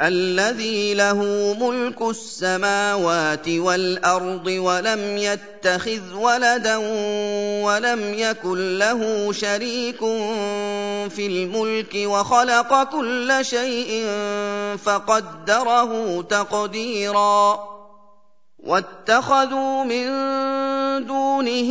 الذي له ملك السماوات والأرض ولم يتخذ ولدا ولم يكن له شريك في الملك وخلق كل شيء فقدره تقديرا. واتخذوا من دونه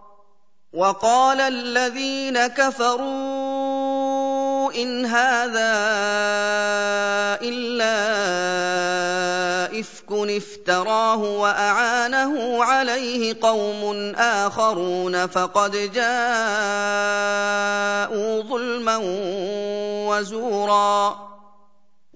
وقال الذين كفروا إن هذا إلا إفك افتراه وأعانه عليه قوم آخرون فقد جاءوا ظلما وزورا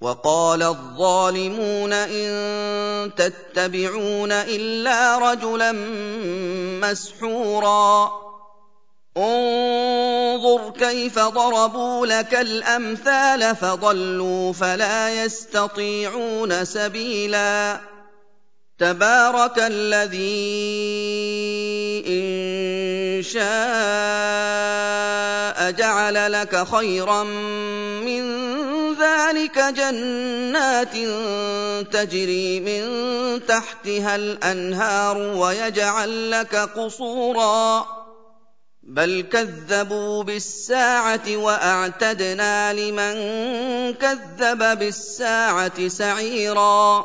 وَقَالَ الظَّالِمُونَ إِن تَتَّبِعُونَ إِلَّا رَجُلًا مَّسْحُورًا. انظُرْ كَيْفَ ضَرَبُوا لَكَ الْأَمْثَالَ فَضَلُّوا فَلَا يَسْتَطِيعُونَ سَبِيلًا. تبارك الذي إن شاء جعل لك خيرا من ذلك جنات تجري من تحتها الأنهار ويجعل لك قصورا. بل كذبوا بالساعة وأعتدنا لمن كذب بالساعة سعيرا.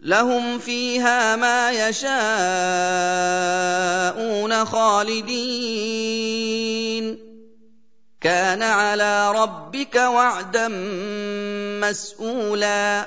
لهم فيها ما يشاءون خالدين. كان على ربك وعدا مسئولا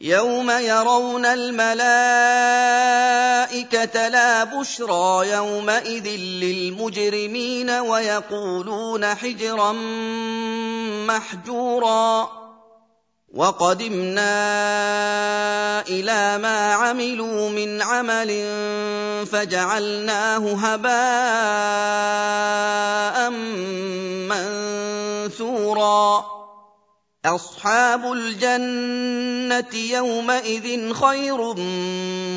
يوم يرون الملائكه لا بشرى يومئذ للمجرمين ويقولون حجرا محجورا وقدمنا إلى ما عملوا من عمل فجعلناه هباء منثورا أصحاب الجنة يومئذ خير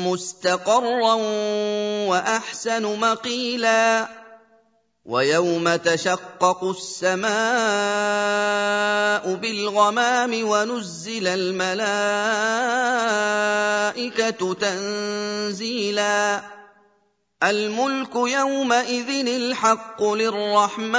مستقرا وأحسن مقيلا ويوم تشقق السماء بالغمام ونزل الملائكة تنزيلا الملك يومئذ الحق للرحمن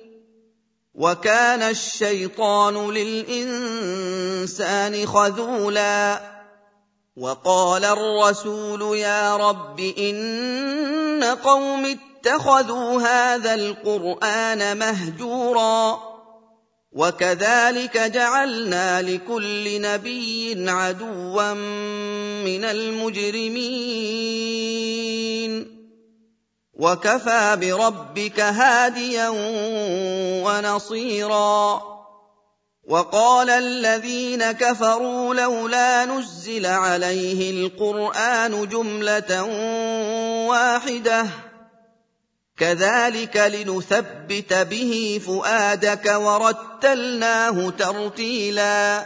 وكان الشيطان للإنسان خذولا وقال الرسول يا رب إن قوم اتخذوا هذا القرآن مهجورا وكذلك جعلنا لكل نبي عدوا من المجرمين وكفى بربك هاديا ونصيرا. وقال الذين كفروا لولا نزل عليه القرآن جملة واحدة. كذلك لنثبت به فؤادك ورتلناه ترتيلا.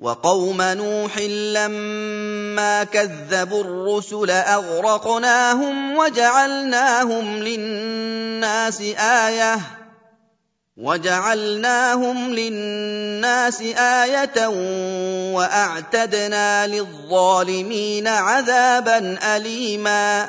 وقوم نوح لما كذبوا الرسل أغرقناهم وجعلناهم للناس آية وجعلناهم للناس آية وأعتدنا للظالمين عذابا أليما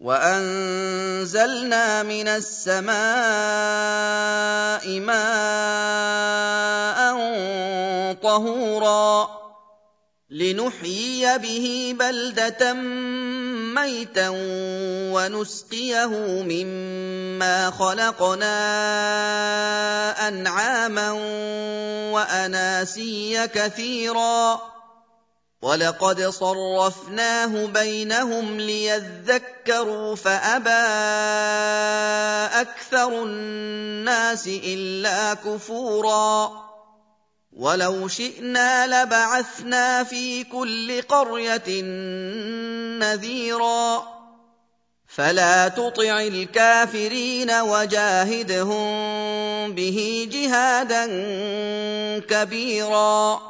وانزلنا من السماء ماء طهورا لنحيي به بلده ميتا ونسقيه مما خلقنا انعاما واناسيا كثيرا ولقد صرفناه بينهم ليذكروا فابى أكثر الناس الا كفورا ولو شئنا لبعثنا في كل قريه نذيرا فلا تطع الكافرين وجاهدهم به جهادا كبيرا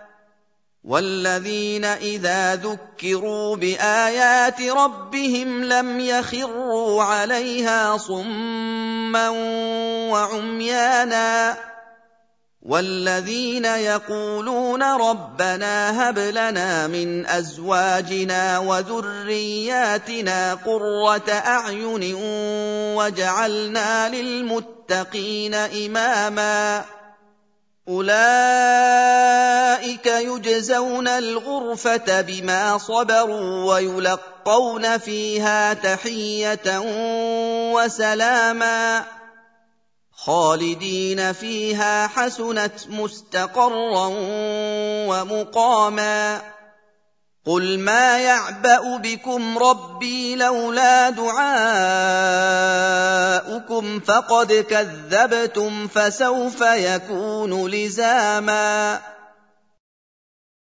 والذين إذا ذكروا بآيات ربهم لم يخروا عليها صما وعميانا والذين يقولون ربنا هب لنا من أزواجنا وذرياتنا قرة أعين وجعلنا للمتقين إماما أولئك يجزون الغرفة بما صبروا ويلقون فيها تحية وسلاما خالدين فيها حسنت مستقرا ومقاما قل ما يعبا بكم ربي لولا دعاؤكم فقد كذبتم فسوف يكون لزاما